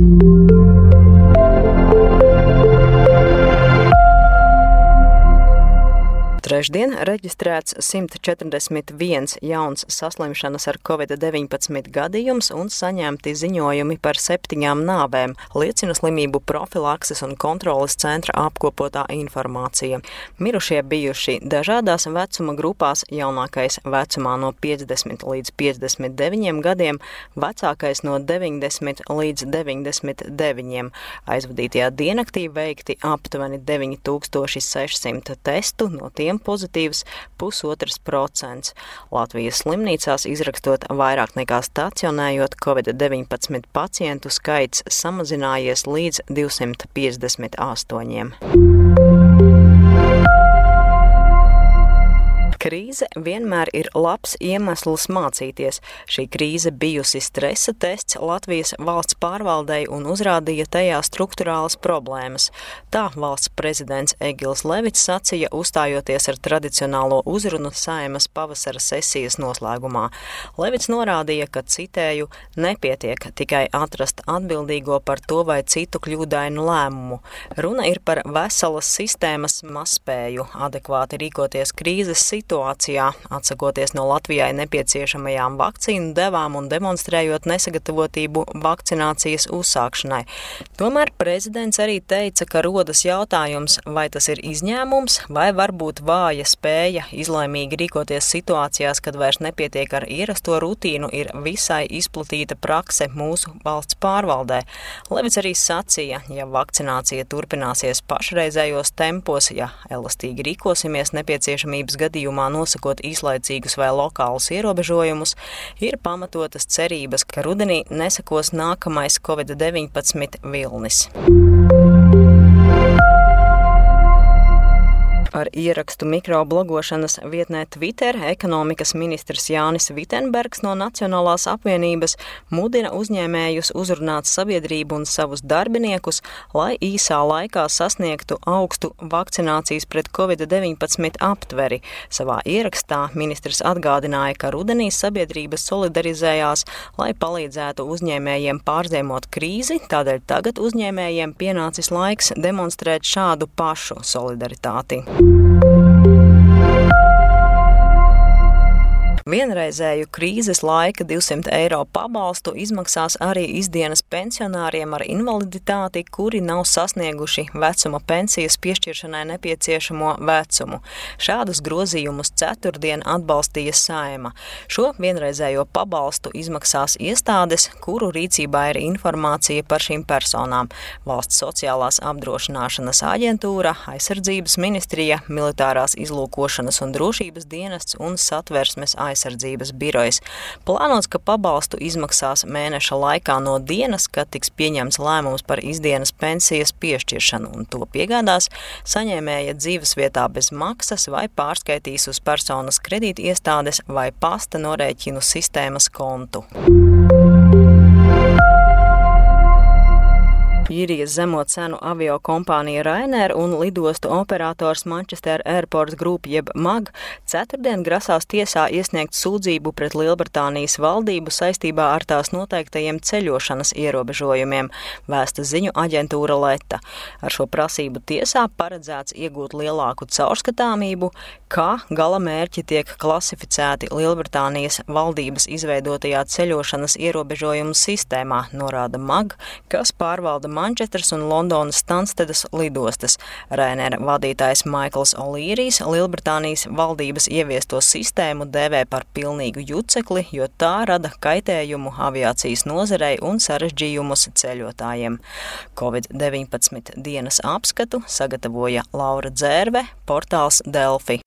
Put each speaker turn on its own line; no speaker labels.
thank you. Trešdien reģistrēts 141 jauns saslimšanas ar covid-19 gadījums un saņemti ziņojumi par septiņām nāvēm, liecina slimību profilakses un kontrolas centra apkopotā informācija. Mirušie bijuši dažādās vecuma grupās, jaunākais vecumā no 50 līdz 59 gadiem, vecākais no 90 līdz 99. Aizvadītajā diennaktī veikti aptuveni 9600 testu, no tiem pozitīvs pusotrs procents. Latvijas slimnīcās izrakstot vairāk nekā stacionējot Covid-19 pacientu skaits samazinājies līdz 258. Krīze vienmēr ir labs iemesls mācīties. Šī krīze bijusi stresa tests Latvijas valsts pārvaldei un uzrādīja tajā struktūrālas problēmas. Tā valsts prezidents Egils Levits sacīja, uzstājoties ar tradicionālo uzrunu saimas pavasara sesijas noslēgumā. Levits norādīja, ka citēju nepietiek tikai atrast atbildīgo par to vai citu kļūdainu lēmumu. Runa ir par veselas sistēmas mazspēju adekvāti rīkoties krīzes situācijā situācijā, atsakoties no Latvijai nepieciešamajām vakcīnu devām un demonstrējot nesagatavotību vakcinācijas uzsākšanai. Tomēr prezidents arī teica, ka rodas jautājums, vai tas ir izņēmums, vai varbūt vāja spēja izlēmīgi rīkoties situācijās, kad vairs nepietiek ar ierasto rutīnu, ir visai izplatīta prakse mūsu valsts pārvaldē. Levits arī sacīja, ja vakcinācija turpināsies pašreizējos tempos, ja elastīgi rīkosimies nepieciešamības gadījumā, gadījumā nosakot īslaicīgus vai lokālus ierobežojumus, ir pamatotas cerības, ka rudenī nesakos nākamais Covid-19 vilnis. Ar ierakstu mikroblogošanas vietnē Twitter ekonomikas ministrs Jānis Vitenbergs no Nacionālās apvienības mudina uzņēmējus uzrunāt sabiedrību un savus darbiniekus, lai īsā laikā sasniegtu augstu vakcinācijas pret covid-19 aptveri. Savā ierakstā ministrs atgādināja, ka rudenī sabiedrības solidarizējās, lai palīdzētu uzņēmējiem pārziemot krīzi, tādēļ tagad uzņēmējiem pienācis laiks demonstrēt šādu pašu solidaritāti. Thank you. Vienreizēju krīzes laika 200 eiro pabalstu izmaksās arī izdienas pensionāriem ar invaliditāti, kuri nav sasnieguši vecuma pensijas piešķiršanai nepieciešamo vecumu. Šādus grozījumus ceturtdien atbalstīja Saima. Šo vienreizējo pabalstu izmaksās iestādes, kuru rīcībā ir informācija par šīm personām - Valsts sociālās apdrošināšanas aģentūra, aizsardzības ministrija, militārās izlūkošanas un drošības dienests un satversmes aizsardzības aizsardzības birojas. Plānots, ka pabalstu izmaksās mēneša laikā no dienas, kad tiks pieņemts lēmums par izdienas pensijas piešķiršanu, un to piegādās saņēmēja dzīvesvietā bez maksas vai pārskaitīs uz personas kredītiestādes vai pasta norēķinu sistēmas kontu. Īrijas zemo cenu avio kompānija Rainer un lidostu operators Manchester Airport Group jeb MAG ceturtdien grasās tiesā iesniegt sūdzību pret Lielbritānijas valdību saistībā ar tās noteiktajiem ceļošanas ierobežojumiem, vēsta ziņu aģentūra Leta. Ar šo prasību tiesā paredzēts iegūt lielāku caurskatāmību, kā gala mērķi tiek klasificēti Lielbritānijas valdības izveidotajā ceļošanas ierobežojumu sistēmā, norāda MAG, kas pārvalda Mančestras un Londonas Stanstedas lidostas. Rainera vadītājs Maikls Olīrijs Lielbritānijas valdības ieviesto sistēmu dēvē par pilnīgu jucekli, jo tā rada kaitējumu aviācijas nozarei un sarežģījumus ceļotājiem. Covid-19 dienas apskatu sagatavoja Laura Dzērve, portāls Delfi.